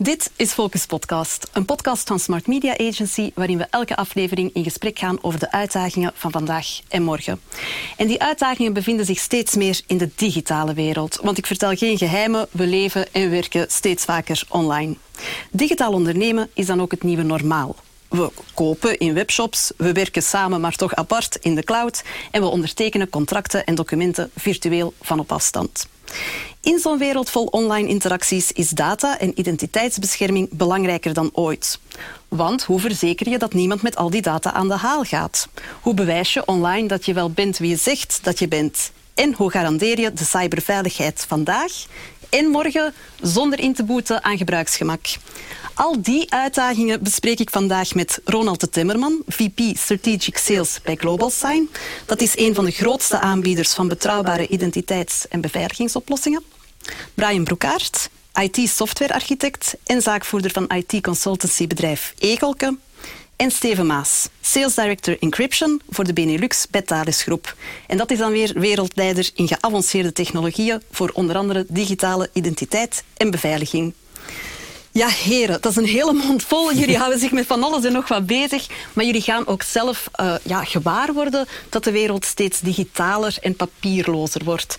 Dit is Focus Podcast, een podcast van Smart Media Agency waarin we elke aflevering in gesprek gaan over de uitdagingen van vandaag en morgen. En die uitdagingen bevinden zich steeds meer in de digitale wereld, want ik vertel geen geheimen, we leven en werken steeds vaker online. Digitaal ondernemen is dan ook het nieuwe normaal. We kopen in webshops, we werken samen maar toch apart in de cloud en we ondertekenen contracten en documenten virtueel van op afstand. In zo'n wereld vol online interacties is data en identiteitsbescherming belangrijker dan ooit. Want hoe verzeker je dat niemand met al die data aan de haal gaat? Hoe bewijs je online dat je wel bent wie je zegt dat je bent? En hoe garandeer je de cyberveiligheid vandaag en morgen zonder in te boeten aan gebruiksgemak? Al die uitdagingen bespreek ik vandaag met Ronald de Timmerman, VP Strategic Sales bij Global Sign. Dat is een van de grootste aanbieders van betrouwbare identiteits- en beveiligingsoplossingen. Brian Broekaert, IT-softwarearchitect en zaakvoerder van IT-consultancybedrijf Egelke. En Steven Maas, Sales Director Encryption voor de Benelux bij Thales Groep. En dat is dan weer wereldleider in geavanceerde technologieën voor onder andere digitale identiteit en beveiliging. Ja, heren, dat is een hele mond vol. Jullie houden zich met van alles en nog wat bezig. Maar jullie gaan ook zelf uh, ja, gewaar worden dat de wereld steeds digitaler en papierlozer wordt.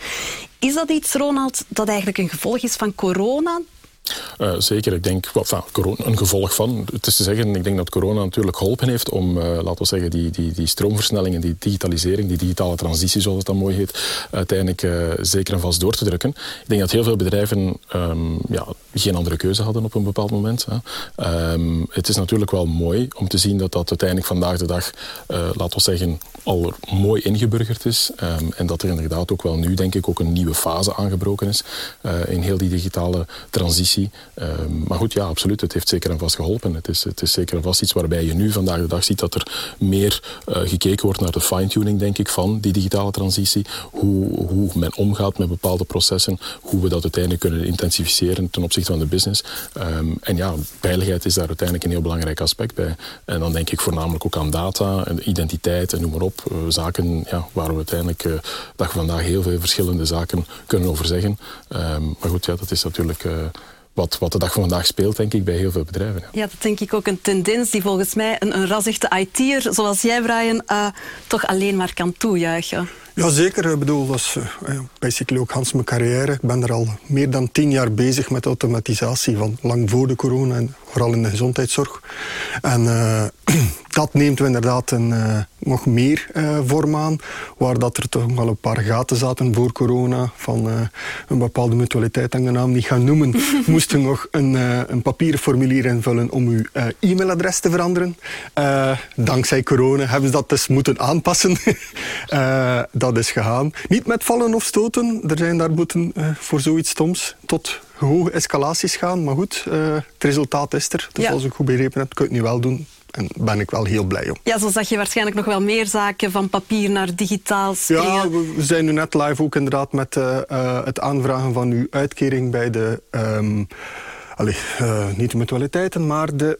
Is dat iets, Ronald, dat eigenlijk een gevolg is van corona? Uh, zeker, ik denk, well, corona, een gevolg van. Het is te zeggen, ik denk dat corona natuurlijk geholpen heeft om, uh, laten we zeggen, die, die, die stroomversnelling en die digitalisering, die digitale transitie, zoals het dan mooi heet, uiteindelijk zeker en vast door te drukken. Ik denk dat heel veel bedrijven um, ja, geen andere keuze hadden op een bepaald moment. Hè. Um, het is natuurlijk wel mooi om te zien dat dat uiteindelijk vandaag de dag, laten we zeggen, al mooi ingeburgerd is. Um, en dat er inderdaad ook wel nu, denk ik, ook een nieuwe fase aangebroken is in heel die digitale transitie. Um, maar goed, ja, absoluut. Het heeft zeker en vast geholpen. Het is, het is zeker en vast iets waarbij je nu vandaag de dag ziet dat er meer uh, gekeken wordt naar de fine-tuning, denk ik, van die digitale transitie. Hoe, hoe men omgaat met bepaalde processen. Hoe we dat uiteindelijk kunnen intensificeren ten opzichte van de business. Um, en ja, veiligheid is daar uiteindelijk een heel belangrijk aspect bij. En dan denk ik voornamelijk ook aan data en identiteit en noem maar op. Uh, zaken ja, waar we uiteindelijk uh, dag vandaag heel veel verschillende zaken kunnen over zeggen. Um, maar goed, ja, dat is natuurlijk wat, wat de dag van vandaag speelt, denk ik, bij heel veel bedrijven. Ja, ja dat denk ik ook een tendens die volgens mij een, een razichte IT'er zoals jij, Brian, toch alleen maar kan toejuichen. Jazeker, ik bedoel, dat is uh, basically ook Hans mijn carrière. Ik ben er al meer dan tien jaar bezig met automatisatie, van lang voor de corona en vooral in de gezondheidszorg. En uh, dat neemt inderdaad een, uh, nog meer vorm aan, waar dat er toch wel een paar gaten zaten voor corona, van een bepaalde mutualiteit, aan de naam niet gaan noemen, moesten nog een, een papieren formulier invullen om uw e-mailadres te veranderen. dankzij corona hebben ze dat dus moeten aanpassen. dat is gegaan. Niet met vallen of stoten, er zijn daar moeten voor zoiets stoms tot hoge escalaties gaan. Maar goed, uh, het resultaat is er. Dus ja. als ik goed begrepen heb, kun je het nu wel doen. En daar ben ik wel heel blij om. Ja, zo zag je waarschijnlijk nog wel meer zaken van papier naar digitaal springen. Ja, we zijn nu net live ook inderdaad met uh, uh, het aanvragen van uw uitkering bij de... Um, allez, niet de mutualiteiten, maar de...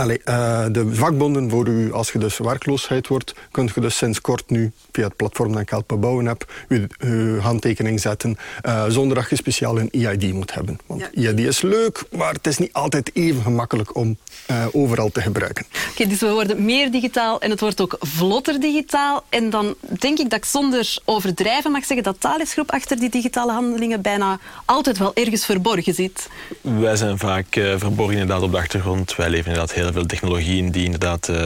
Allee, uh, de vakbonden voor u, als je dus werkloosheid wordt, kunt je dus sinds kort nu via het platform dat ik bouwen heb, uw, uw handtekening zetten, uh, zonder dat je speciaal een EID moet hebben. Want ja. EID is leuk, maar het is niet altijd even gemakkelijk om uh, overal te gebruiken. Oké, okay, dus we worden meer digitaal en het wordt ook vlotter digitaal. En dan denk ik dat ik zonder overdrijven mag zeggen dat Thalesgroep achter die digitale handelingen bijna altijd wel ergens verborgen zit. Wij zijn vaak verborgen inderdaad op de achtergrond. Wij leven inderdaad heel veel technologieën die inderdaad uh,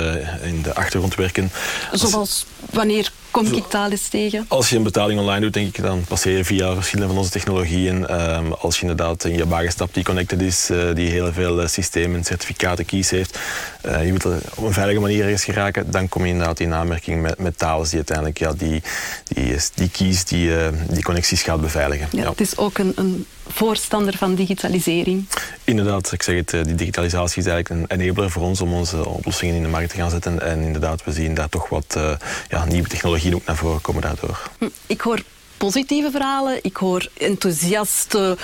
in de achtergrond werken. Zoals wanneer kom ik Thales tegen? Als je een betaling online doet, denk ik, dan passeer je via verschillende van onze technologieën. Um, als je inderdaad in je wagen stapt die connected is, uh, die heel veel uh, systemen, certificaten, keys heeft, uh, je moet op een veilige manier ergens geraken, dan kom je inderdaad in aanmerking met, met die uiteindelijk ja, die, die, die keys, die, die connecties gaat beveiligen. Ja, ja. Het is ook een, een voorstander van digitalisering. Inderdaad, ik zeg het, die digitalisatie is eigenlijk een enabler voor ons om onze oplossingen in de markt te gaan zetten. En inderdaad, we zien daar toch wat uh, ja, nieuwe technologieën ook naar voren komen daardoor. Hm, ik hoor positieve verhalen, ik hoor enthousiaste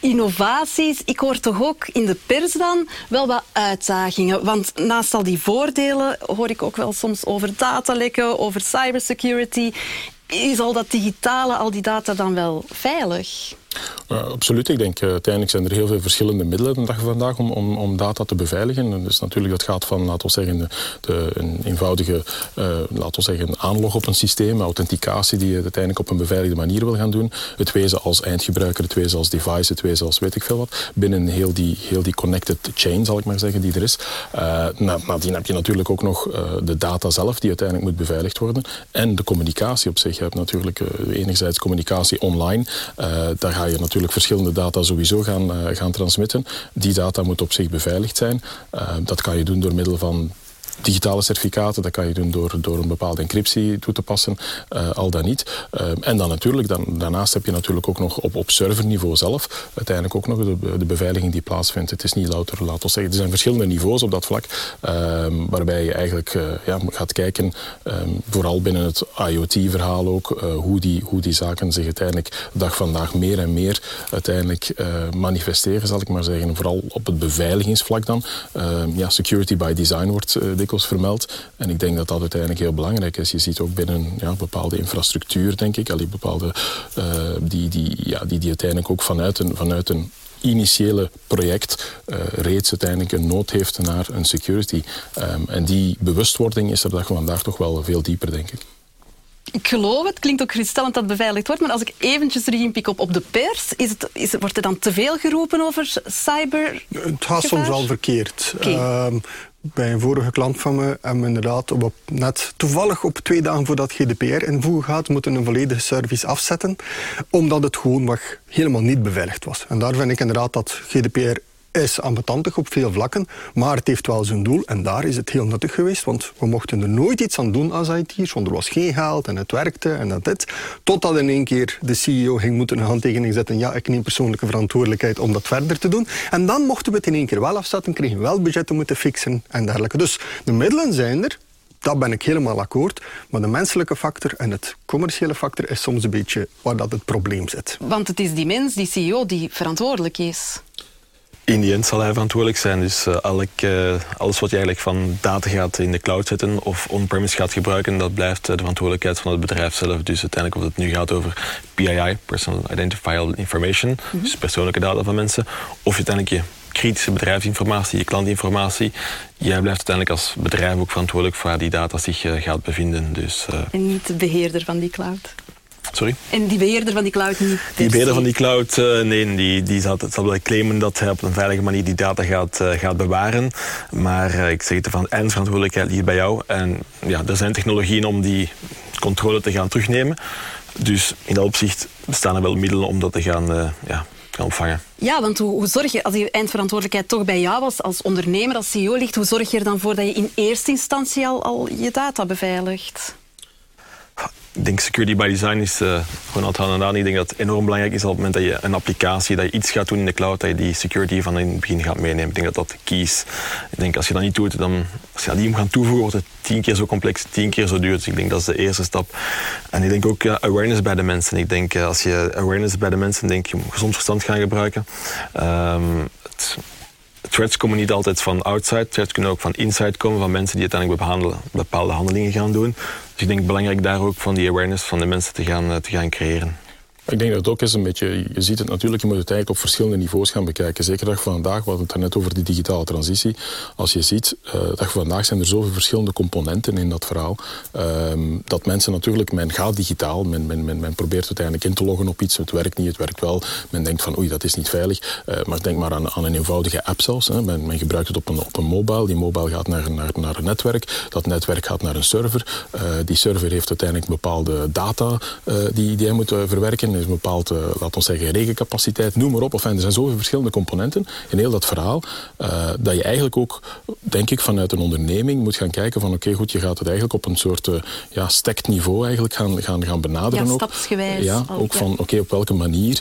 innovaties. Ik hoor toch ook in de pers dan wel wat uitdagingen. Want naast al die voordelen hoor ik ook wel soms over datalekken, over cybersecurity. Is al dat digitale, al die data dan wel veilig? Uh, absoluut. Ik denk uh, uiteindelijk zijn er heel veel verschillende middelen de dag van vandaag om, om, om data te beveiligen. Dus natuurlijk dat gaat van, laten we zeggen, de, een eenvoudige uh, laten we zeggen, aanlog op een systeem, authenticatie die je uiteindelijk op een beveiligde manier wil gaan doen. Het wezen als eindgebruiker, het wezen als device, het wezen als weet ik veel wat. Binnen heel die, heel die connected chain, zal ik maar zeggen, die er is. nadien heb je natuurlijk ook nog de data zelf die uiteindelijk moet beveiligd worden. En de communicatie op zich. Je hebt natuurlijk enerzijds communicatie online. daar ga natuurlijk natuurlijk verschillende data sowieso gaan, uh, gaan transmitten. Die data moet op zich beveiligd zijn. Uh, dat kan je doen door middel van digitale certificaten, dat kan je doen door, door een bepaalde encryptie toe te passen, uh, al dan niet. Uh, en dan natuurlijk, dan, daarnaast heb je natuurlijk ook nog op, op serverniveau zelf uiteindelijk ook nog de, de beveiliging die plaatsvindt. Het is niet louter, laten we zeggen, er zijn verschillende niveaus op dat vlak, uh, waarbij je eigenlijk uh, ja, gaat kijken, um, vooral binnen het IoT-verhaal ook, hoe, die, hoe die zaken zich uiteindelijk dag vandaag meer en meer uiteindelijk manifesteren, zal ik maar zeggen. Vooral op het beveiligingsvlak dan. Ehm, ja, security by design wordt dikwijls vermeld. En ik denk dat dat uiteindelijk heel belangrijk is. Je ziet ook binnen ja, bepaalde infrastructuur, denk ik, al die bepaalde, uh, die, die, ja, die, die uiteindelijk ook vanuit een, vanuit een initiële project uh, reeds uiteindelijk een nood heeft naar een security. Um, en die bewustwording is er dag vandaag toch wel veel dieper, denk ik. Ik geloof het, klinkt ook geruststellend dat beveiligd wordt, maar als ik eventjes terug inpik op, op de pers, is het, is, wordt er dan te veel geroepen over cyber? Het gaat soms wel verkeerd. Okay. Um, bij een vorige klant van me hebben we inderdaad op, net toevallig op twee dagen voordat GDPR invoegen gaat, moeten een volledige service afzetten, omdat het gewoon helemaal niet beveiligd was. En daar vind ik inderdaad dat GDPR is ambetantig op veel vlakken, maar het heeft wel zijn doel en daar is het heel nuttig geweest, want we mochten er nooit iets aan doen als IT'ers, want er was geen geld en het werkte en dat dit. Totdat in één keer de CEO ging moeten een handtekening zetten, ja, ik neem persoonlijke verantwoordelijkheid om dat verder te doen. En dan mochten we het in één keer wel afzetten, kregen we wel budgetten moeten fixen en dergelijke. Dus de middelen zijn er, dat ben ik helemaal akkoord. Maar de menselijke factor en het commerciële factor is soms een beetje waar dat het probleem zit. Want het is die mens, die CEO, die verantwoordelijk is in die end zal hij verantwoordelijk zijn. Dus uh, elk, uh, alles wat je eigenlijk van data gaat in de cloud zetten of on-premise gaat gebruiken, dat blijft uh, de verantwoordelijkheid van het bedrijf zelf. Dus uiteindelijk of het nu gaat over PII, Personal Identifiable Information, mm -hmm. dus persoonlijke data van mensen, of uiteindelijk je kritische bedrijfsinformatie, je klantinformatie. Jij blijft uiteindelijk als bedrijf ook verantwoordelijk voor waar die data zich gaat bevinden. Dus, en niet de beheerder van die cloud? Sorry? En die beheerder van die cloud niet? Die beheerder van die cloud, uh, nee, die, die zal, zal wel claimen dat hij op een veilige manier die data gaat, uh, gaat bewaren. Maar uh, ik zeg het van eindverantwoordelijkheid ligt bij jou. En ja, er zijn technologieën om die controle te gaan terugnemen. Dus in dat opzicht bestaan er wel middelen om dat te gaan, ja, gaan opvangen. Ja, want hoe, hoe zorg je, als die eindverantwoordelijkheid toch bij jou was, als ondernemer, als CEO ligt, hoe zorg je er dan voor dat je in eerste instantie al, al je data beveiligt? Ik denk security by design is uh, gewoon aan aan. Ik denk dat het enorm belangrijk is op het moment dat je een applicatie, dat je iets gaat doen in de cloud, dat je die security van in het begin gaat meenemen. Ik denk dat dat key. Ik denk als je dat niet doet, dan als je dat niet moet gaan toevoegen, wordt het tien keer zo complex, tien keer zo duur. Dus ik denk dat is de eerste stap. En ik denk ook uh, awareness bij de mensen. Ik denk uh, als je awareness bij de mensen, denk je gezond verstand gaan gebruiken. Het, threats komen niet altijd van outside. Threats kunnen ook van inside komen, van mensen die uiteindelijk bepaalde handelingen gaan doen. Dus ik denk belangrijk daar ook van die awareness van de mensen te gaan, eh, te gaan creëren. Ik denk dat het ook is een beetje, je ziet het natuurlijk, je moet het eigenlijk op verschillende niveaus gaan bekijken. Zeker dag van vandaag, we hadden het net over die digitale transitie. Als je ziet, uh, vandaag zijn er zoveel verschillende componenten in dat verhaal. Uh, dat mensen natuurlijk, men gaat digitaal, men, men, men, probeert uiteindelijk in te loggen op iets. Het werkt niet, het werkt wel. Men denkt van oei, dat is niet veilig. Uh, maar denk maar aan, aan, een eenvoudige app zelfs. Hè. Men, men, gebruikt het op een, op een mobile. Die mobile gaat naar, naar, naar een netwerk. Dat netwerk gaat naar een server. Eh, die server heeft uiteindelijk bepaalde data die, die hij moet verwerken is een bepaald, uh, laten we zeggen, regencapaciteit, noem maar op. Enfin, er zijn zoveel verschillende componenten in heel dat verhaal, uh, dat je eigenlijk ook, denk ik, vanuit een onderneming moet gaan kijken van oké, okay, goed, je gaat het eigenlijk op een soort uh, ja, stacked niveau eigenlijk gaan, gaan, gaan benaderen. Ja, stapsgewijs. Ja, ook, ook van oké, okay, op welke manier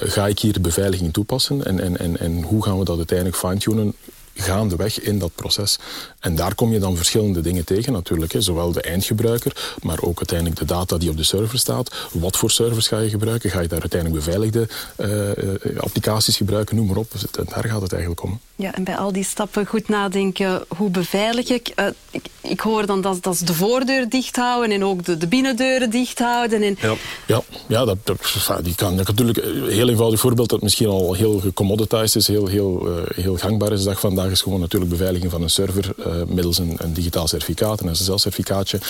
ga ik hier de beveiliging toepassen en, en, en, en hoe gaan we dat uiteindelijk fine-tunen gaandeweg in dat proces. En daar kom je dan verschillende dingen tegen natuurlijk. Hè. Zowel de eindgebruiker, maar ook uiteindelijk de data die op de server staat. Wat voor servers ga je gebruiken? Ga je daar uiteindelijk beveiligde uh, applicaties gebruiken? Noem maar op. Dus daar gaat het eigenlijk om. Ja, en bij al die stappen goed nadenken, hoe beveilig ik? Uh, ik, ik, hoor dan dat, dat ze de voordeur dicht houden en ook de, de binnendeuren dicht houden. En... Ja, ja, ja dat, dat, die kan natuurlijk een heel eenvoudig voorbeeld dat misschien al heel gecommoditized is, heel, heel, uh, heel gangbaar is de dag vandaag, is gewoon natuurlijk beveiliging van een server uh, middels een, een, digitaal certificaat, een SSL-certificaatje.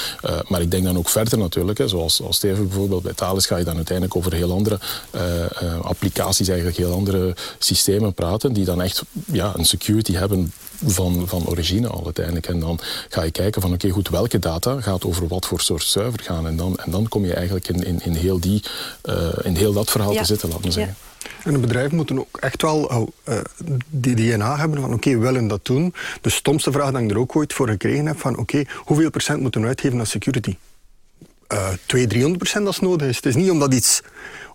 maar ik denk dan ook verder natuurlijk, hè, zoals als Steven bijvoorbeeld bij Thales ga je dan uiteindelijk over heel andere applicaties, eigenlijk heel andere systemen praten, die dan echt ja, een security hebben van, van origine al uiteindelijk. En dan ga je kijken van oké, goed, welke data gaat over wat voor soort server gaan. En dan, en dan kom je eigenlijk in, in, in, heel, die, uh, in heel dat verhaal te zitten, laten we zeggen. En een bedrijf moet ook echt wel uh, die DNA hebben van oké, okay, willen dat doen. De stomste vraag die ik er ook ooit voor gekregen heb van oké, hoeveel procent moeten we uitgeven aan security? Uh, 200, 300 procent als nodig is. Het is niet omdat iets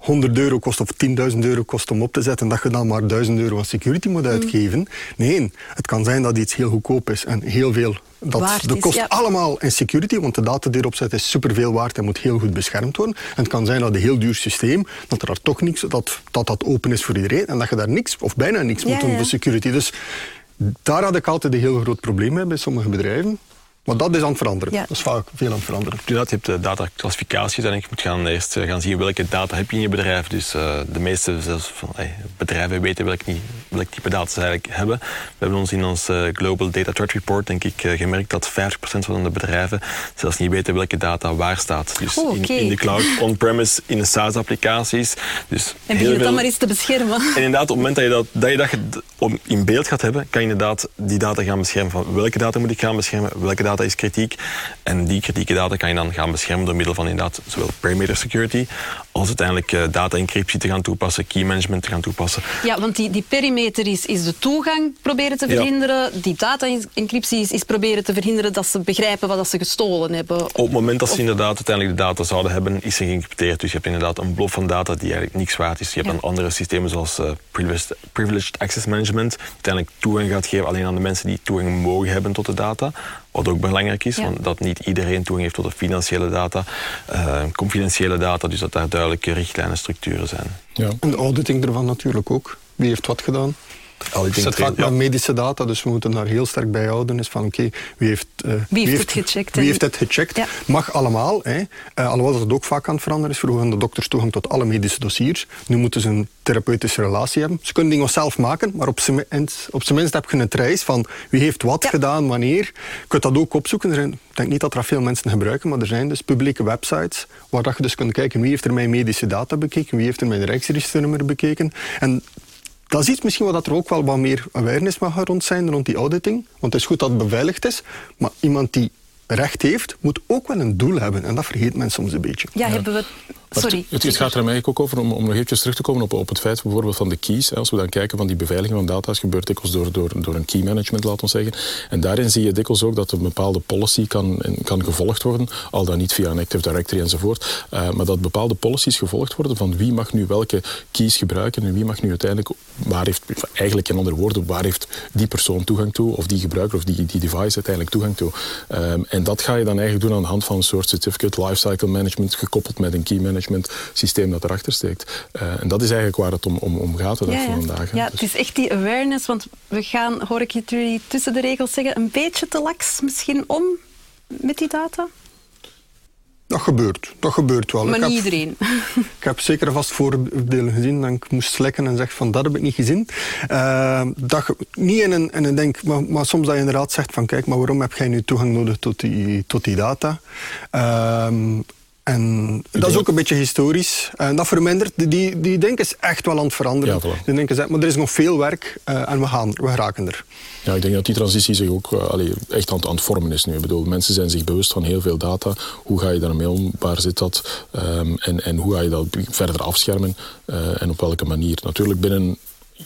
100 euro kost of 10.000 euro kost om op te zetten, dat je dan maar 1000 euro aan security moet uitgeven. Nee, het kan zijn dat iets heel goedkoop is en heel veel. Dat, waard dat kost ja. allemaal in security, want de data die erop zit is superveel waard en moet heel goed beschermd worden. En het kan zijn dat een heel duur systeem, dat er daar toch niks, dat, dat dat open is voor iedereen en dat je daar niks of bijna niks Ja, moet doen voor security. Dus daar had ik altijd een heel groot probleem mee bij sommige bedrijven. Maar dat is aan het veranderen. Ja. Dat is vaak veel aan het veranderen. Inderdaad, je hebt de dataclassificaties en je moet gaan eerst eh, gaan zien welke data heb je in je bedrijf. Dus uh, de meeste zelfs van, hey, bedrijven weten welk, niet, welk type data ze eigenlijk hebben. We hebben ons in ons uh, Global Data Threat Report denk ik gemerkt dat 50% van de bedrijven zelfs niet weten welke data waar staat. Dus oh, okay. in, in, de cloud, on-premise, in de SaaS-applicaties. Dus en begin het dan maar eens te beschermen. En inderdaad, op het moment dat je dat, dat, je dat om in beeld gaat hebben, kan je inderdaad die data gaan beschermen. Van welke data moet ik gaan beschermen, welke data is kritiek. En die kritieke data kan je dan gaan beschermen door middel van inderdaad zowel perimeter security als uiteindelijk uh, data-encryptie te gaan toepassen, key management te gaan toepassen. Ja, want die, die perimeter is, is de toegang proberen te verhinderen. Ja. Die data-encryptie is, is, proberen te verhinderen dat ze begrijpen wat ze gestolen hebben. Op het moment dat ze inderdaad uiteindelijk de data zouden hebben, is er geïncrypteerd. Dus je hebt inderdaad een blob van data die eigenlijk niks waard is. Je hebt ja. dan andere systemen zoals uh, privileged, privileged access management, die uiteindelijk toegang gaat geven alleen aan de mensen die toegang mogen hebben tot de data. Wat ook belangrijk is, ja. want dat niet iedereen toegang heeft tot de financiële data, uh, confidentiële data, dus dat daar duidelijke richtlijnen en structuren zijn. Ja. En de auditing ervan natuurlijk ook. Wie heeft wat gedaan? Het zit vaak met ja. medische data, dus we moeten daar heel sterk bij houden. Is van oké, okay, wie heeft, uh, wie heeft het gecheckt? Wie heeft het gecheckt? Ja. Mag allemaal. Hè. Uh, alhoewel dat het ook vaak aan het veranderen is. Vroeger hadden de dokters toegang tot alle medische dossiers. Nu moeten ze een therapeutische relatie hebben. Ze kunnen dingen zelf maken, maar op zijn minst, op minst heb je een trace van wie heeft wat ja. gedaan, wanneer. Je kunt dat ook opzoeken. Er zijn, ik denk niet dat er veel mensen gebruiken, maar er zijn dus publieke websites waar dat je dus kunt kijken wie heeft er mijn medische data bekeken, wie heeft er mijn rijksregisternummer bekeken. En dat is iets misschien wat er ook wel wat meer awareness mag rond zijn, rond die auditing. Want het is goed dat het beveiligd is, maar iemand die recht heeft, moet ook wel een doel hebben. En dat vergeet men soms een beetje. Ja, ja. hebben we... Sorry. Het, het, gaat er mij ook over, om, om nog even terug te komen op, op het feit bijvoorbeeld van de keys. Als we dan kijken van die beveiliging van data's, gebeurt dikwijls door, door, door een key management, laten we zeggen. En daarin zie je dikwijls ook dat een bepaalde policy kan, kan gevolgd worden, al dan niet via een Active Directory enzovoort. Uh, maar dat bepaalde policies gevolgd worden van wie mag nu welke keys gebruiken en wie mag nu uiteindelijk, waar heeft, eigenlijk in andere woorden, waar heeft die persoon toegang toe, of die gebruiker of die, die device uiteindelijk toegang toe. Um, en dat ga je dan eigenlijk doen aan de hand van een soort certificate lifecycle management, gekoppeld met een key management systeem dat erachter steekt. Uh, en dat is eigenlijk waar het om, om, om gaat de dag ja, van vandaag. Ja, dus. het is echt die awareness, want we gaan, hoor ik jullie tussen de regels zeggen, een beetje te laks misschien om met die data? Dat gebeurt, dat gebeurt wel. Maar ik niet heb, iedereen. Ik heb zeker vast voordelen gezien dat ik moest slekken en zeg van dat heb ik niet gezien. Uh, dat niet in een, in een denk, maar, maar, soms dat je inderdaad zegt van kijk, maar waarom heb jij nu toegang nodig tot die, tot die data? Uh, en dat is ook een beetje historisch. En dat vermindert. Die, die denken is echt wel aan het veranderen. Ja, voilà. Die denken, maar er is nog veel werk uh, en we, gaan, we raken er. Ja, ik denk dat die transitie zich ook uh, allee, echt aan het, aan het vormen is nu. Ik bedoel, mensen zijn zich bewust van heel veel data. Hoe ga je daarmee om? Waar zit dat? Um, en, en hoe ga je dat verder afschermen? Uh, en op welke manier? Natuurlijk binnen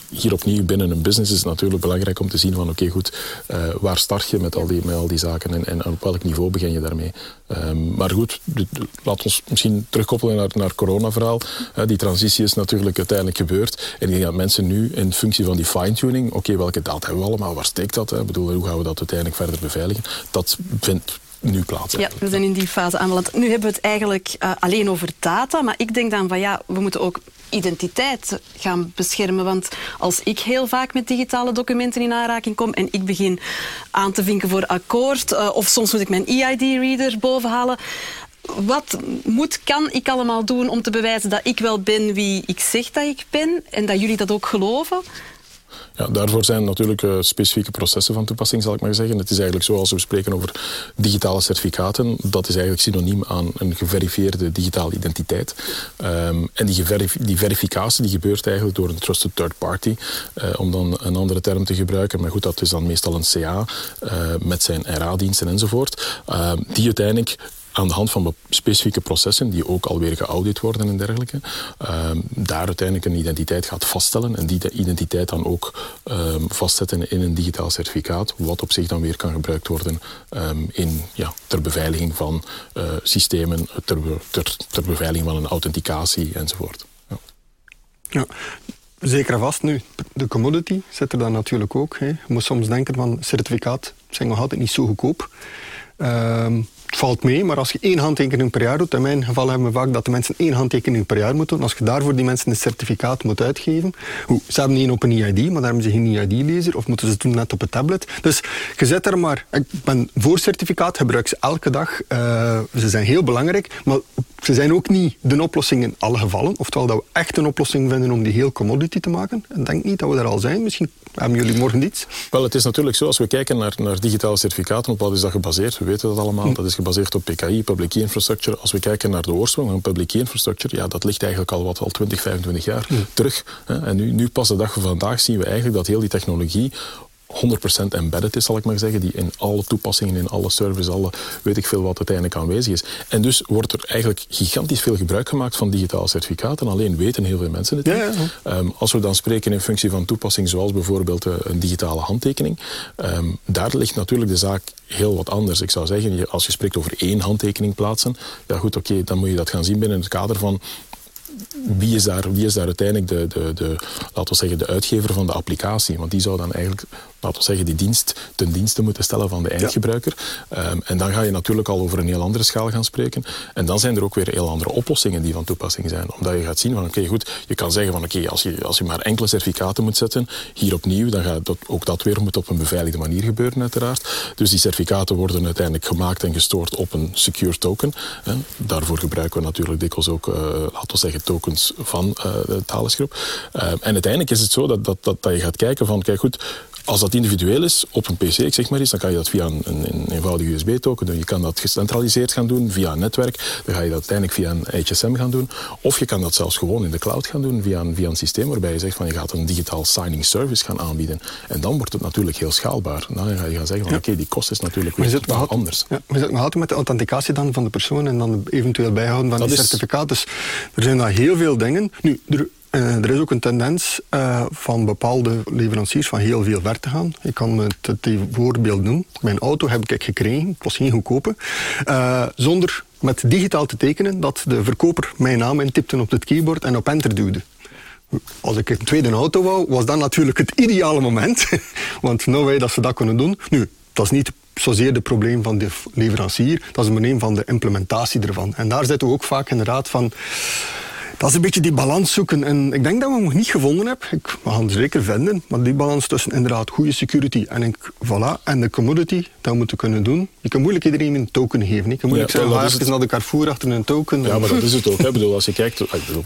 hier opnieuw binnen een business is het natuurlijk belangrijk om te zien van oké goed, uh, waar start je met al die, met al die zaken en, en op welk niveau begin je daarmee. Um, maar goed, laat ons misschien terugkoppelen naar, naar het corona-verhaal. Uh, die transitie is natuurlijk uiteindelijk gebeurd. En ik denk dat mensen nu in functie van die fine-tuning, oké, welke data hebben we allemaal, waar steekt dat? Hè? bedoel, hoe gaan we dat uiteindelijk verder beveiligen? Dat vindt nu. Ja, we zijn in die fase aanbeland. Nu hebben we het eigenlijk uh, alleen over data, maar ik denk dan van ja, we moeten ook identiteit gaan beschermen. Want als ik heel vaak met digitale documenten in aanraking kom en ik begin aan te vinken voor akkoord, uh, of soms moet ik mijn EID-reader bovenhalen, wat moet, kan ik allemaal doen om te bewijzen dat ik wel ben wie ik zeg dat ik ben en dat jullie dat ook geloven? Daarvoor zijn natuurlijk uh, specifieke processen van toepassing, zal ik maar zeggen. Het is eigenlijk zo, als we spreken over digitale certificaten, dat is eigenlijk synoniem aan een geverifieerde digitale identiteit. Um, en die, die, verificatie die gebeurt eigenlijk door een trusted third party, uh, om dan een andere term te gebruiken. Maar goed, dat is dan meestal een CA uh, met zijn RA-diensten enzovoort, ehm, die uiteindelijk aan de hand van specifieke processen, die ook alweer geaudit worden en dergelijke, uh, daar uiteindelijk een identiteit gaat vaststellen en die identiteit dan ook um, vastzetten in een digitaal certificaat, wat op zich dan weer kan gebruikt worden um, in, ja, ter beveiliging van uh, systemen, ter, ter, ter, beveiliging van een authenticatie enzovoort. Ja. ja. Zeker vast nu. De commodity zit er dan natuurlijk ook. Hè. Je moet soms denken van certificaat zijn nog altijd niet zo goedkoop. Valt mee, maar als je één handtekening per jaar doet, in mijn geval hebben we vaak dat de mensen één handtekening per jaar moeten doen. Als je daarvoor die mensen een certificaat moet uitgeven, hoe, ze hebben niet op een EID, maar daar hebben ze geen EID-lezer, of moeten ze het doen net op een tablet. Dus je zet er maar, ik ben voor certificaat, gebruik ze elke dag. Uh, ze zijn heel belangrijk, maar ze zijn ook niet de oplossing in alle gevallen. Oftewel dat we echt een oplossing vinden om die heel commodity te maken. Ik denk niet dat we daar al zijn. Misschien hebben jullie morgen iets. Wel, het is natuurlijk zo, als we kijken naar, naar digitale certificaten, op wat is dat gebaseerd? We weten dat allemaal. Hm. Dat is gebaseerd op PKI, Public Key Infrastructure. Als we kijken naar de oorsprong van Public Key Infrastructure, ja, dat ligt eigenlijk al wat al 20, 25 jaar terug. En nu, nu pas de dag van vandaag zien we eigenlijk dat heel die technologie 100% embedded is, zal ik maar zeggen, die in alle toepassingen, in alle services, alle weet ik veel wat uiteindelijk aanwezig is. En dus wordt er eigenlijk gigantisch veel gebruik gemaakt van digitale certificaten, alleen weten heel veel mensen het niet. Um, als we dan spreken in functie van toepassing zoals bijvoorbeeld uh, een digitale handtekening, um, daar ligt natuurlijk de zaak heel wat anders. Ik zou zeggen, als je spreekt over één handtekening plaatsen, ja goed, oké, okay, dan moet je dat gaan zien binnen het kader van wie is daar, wie is daar uiteindelijk de, de, de, laten we zeggen, de uitgever van de applicatie? Want die zou dan eigenlijk, laten we zeggen, die dienst ten dienste moeten stellen van de eindgebruiker. Ja. Um, en dan ga je natuurlijk al over een heel andere schaal gaan spreken. En dan zijn er ook weer heel andere oplossingen die van toepassing zijn. Omdat je gaat zien van, oké, goed, je kan zeggen van, oké, als, je, als je maar enkele certificaten moet zetten, hier opnieuw, dan gaat dat, ook dat weer moet op een beveiligde manier gebeuren, uiteraard. Dus die certificaten worden uiteindelijk gemaakt en gestoord op een secure token. Daarvoor gebruiken we natuurlijk dikwijls ook, uh, laten we zeggen, tokens van uh, de Thales-groep. Uh, en uiteindelijk is het zo dat, dat, dat, dat je gaat kijken van, kijk goed, als dat individueel is, op een PC, zeg maar eens, dan kan je dat via een, een, eenvoudige USB-token doen. Je kan dat gecentraliseerd gaan doen via een netwerk. Dan ga je dat uiteindelijk via een HSM gaan doen. Of je kan dat zelfs gewoon in de cloud gaan doen via een, via een systeem waarbij je zegt van je gaat een digitaal signing service gaan aanbieden. En dan wordt het natuurlijk heel schaalbaar. Dan ga je gaan zeggen van oké, die kost is natuurlijk weer totaal anders. Ja, maar zit nog altijd met de authenticatie dan van de persoon en dan eventueel bijhouden van dat die certificaat. Dus er zijn daar heel veel dingen. Nu, er, uh, er is ook een tendens uh, van bepaalde leveranciers van heel veel ver te gaan. Ik kan het, het voorbeeld noemen. Mijn auto heb ik gekregen, het was geen goedkope, uh, zonder met digitaal te tekenen dat de verkoper mijn naam intipte op het keyboard en op enter duwde. Als ik een tweede auto wou, was dat natuurlijk het ideale moment. Want nou wij dat ze dat kunnen doen. Nu, dat is niet zozeer het probleem van de leverancier, dat is een probleem van de implementatie ervan. En daar zitten we ook vaak inderdaad van dat is een beetje die balans zoeken. En ik denk dat we hem nog niet gevonden hebben. Ik, we gaan het zeker vinden. Maar die balans tussen inderdaad goede security en, ik, voilà, en de commodity, dat we moeten kunnen doen. Je kan moeilijk iedereen een token geven. Je kan moeilijk ja, zeggen, ga even naar de Carrefour achter een token. Ja, maar dat is het ook. Hè. Bedoel, als je kijkt, ik bedoel,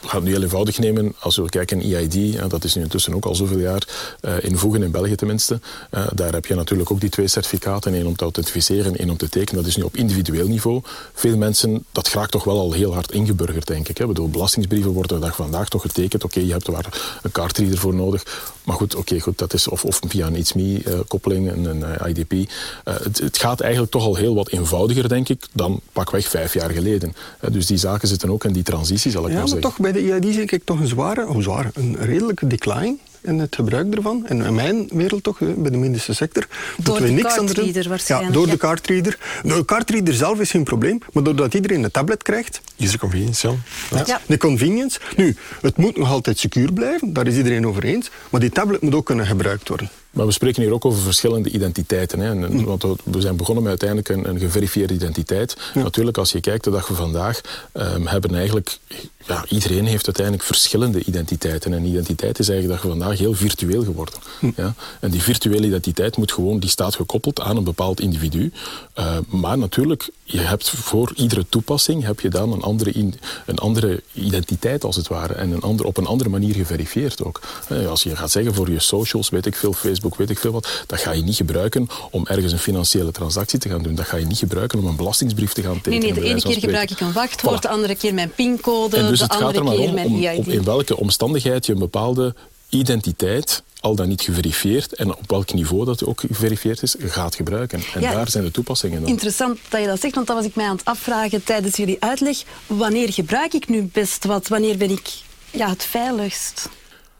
we gaan het nu heel eenvoudig nemen. Als we kijken naar EID, ja, dat is nu intussen ook al zoveel jaar uh, invoegen in België tenminste. Uh, daar heb je natuurlijk ook die twee certificaten. één om te authentificeren en één om te tekenen. Dat is nu op individueel niveau. Veel mensen, dat graag toch wel al heel hard ingeburgerd, denk ik. Hè. Bedoel, belastingsbrieven worden dag vandaag toch getekend. Oké, je hebt er een kaartreader voor nodig. Maar goed, oké, goed, dat is of, of via een It's Me-koppeling, een, een IDP. Uh, het, het, gaat eigenlijk toch al heel wat eenvoudiger, denk ik, dan pakweg vijf jaar geleden. dus die zaken zitten ook in die transitie, zal ik ja, maar zeggen. toch bij de EID zie ik toch een zware, een zware, een redelijke decline. In het gebruik ervan. En in mijn wereld toch, bij de medische sector. Door de cardreader waarschijnlijk. Ja, door de cardreader. De cardreader zelf is geen probleem, maar doordat iedereen een tablet krijgt... User convenience, ja. ja. De convenience. Nu, het moet nog altijd secuur blijven, daar is iedereen over eens. Maar die tablet moet ook kunnen gebruikt worden. Maar we spreken hier ook over verschillende identiteiten. Hè. En, want we zijn begonnen met uiteindelijk een, een geverifieerde identiteit. Natuurlijk, als je kijkt de dag van vandaag, um, hebben eigenlijk ja, iedereen heeft uiteindelijk verschillende identiteiten. En identiteit is eigenlijk dat vandaag heel virtueel geworden. Hm. Ja? En die virtuele identiteit moet gewoon, die staat gekoppeld aan een bepaald individu. Uh, maar natuurlijk, je hebt voor iedere toepassing heb je dan een andere, in, een andere identiteit als het ware. En een ander, op een andere manier geverifieerd ook. Als je gaat zeggen voor je socials, weet ik veel, Facebook, weet ik veel wat, dat ga je niet gebruiken om ergens een financiële transactie te gaan doen. Dat ga je niet gebruiken om een belastingsbrief te gaan tekenen. Nee, nee de ene keer gebruik ik een wachtwoord, de andere keer mijn pincode. Dus het gaat er maar om, om in welke omstandigheid je een bepaalde identiteit al dan niet geverifieerd en op welk niveau dat ook geverifieerd is, gaat gebruiken. En daar zijn de toepassingen dan. Interessant dat je dat zegt, want dat was ik mij aan het afvragen tijdens jullie uitleg. Wanneer gebruik ik nu best wat? Wanneer ben ik ja, het veiligst?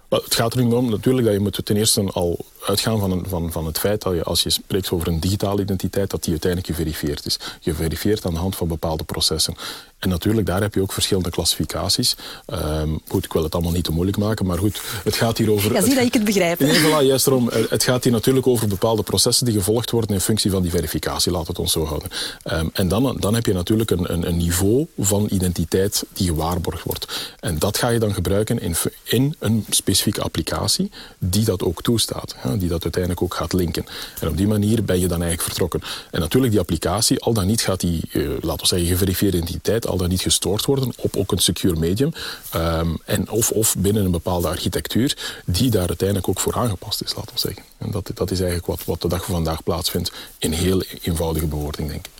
Het gaat er nu om natuurlijk dat je moet ten eerste al uitgaan van, een, van, van het feit dat je, als je spreekt over een digitale identiteit, dat die uiteindelijk geverifieerd is. Geverifieerd aan de hand van bepaalde processen. En natuurlijk, daar heb je ook verschillende klassificaties. Um, goed, ik wil het allemaal niet te moeilijk maken, maar goed, het gaat hier over... Ja, zie dat ik het begrijp. Nee, voilà, juist erom. Het gaat hier natuurlijk over bepaalde processen die gevolgd worden in functie van die verificatie, laat het ons zo houden. Um, en dan, dan heb je natuurlijk een, een, een, niveau van identiteit die gewaarborgd wordt. En dat ga je dan gebruiken in, in een specifieke applicatie die dat ook toestaat. Hè, die dat uiteindelijk ook gaat linken. En op die manier ben je dan eigenlijk vertrokken. En natuurlijk, die applicatie, al dan niet gaat die, uh, laten we zeggen, geverifieerde identiteit al dan niet gestoord worden op ook een secure medium. Um, en of, of binnen een bepaalde architectuur die daar uiteindelijk ook voor aangepast is, laten we zeggen. En dat, dat is eigenlijk wat, wat de dag van vandaag plaatsvindt in heel eenvoudige bewoording, denk ik.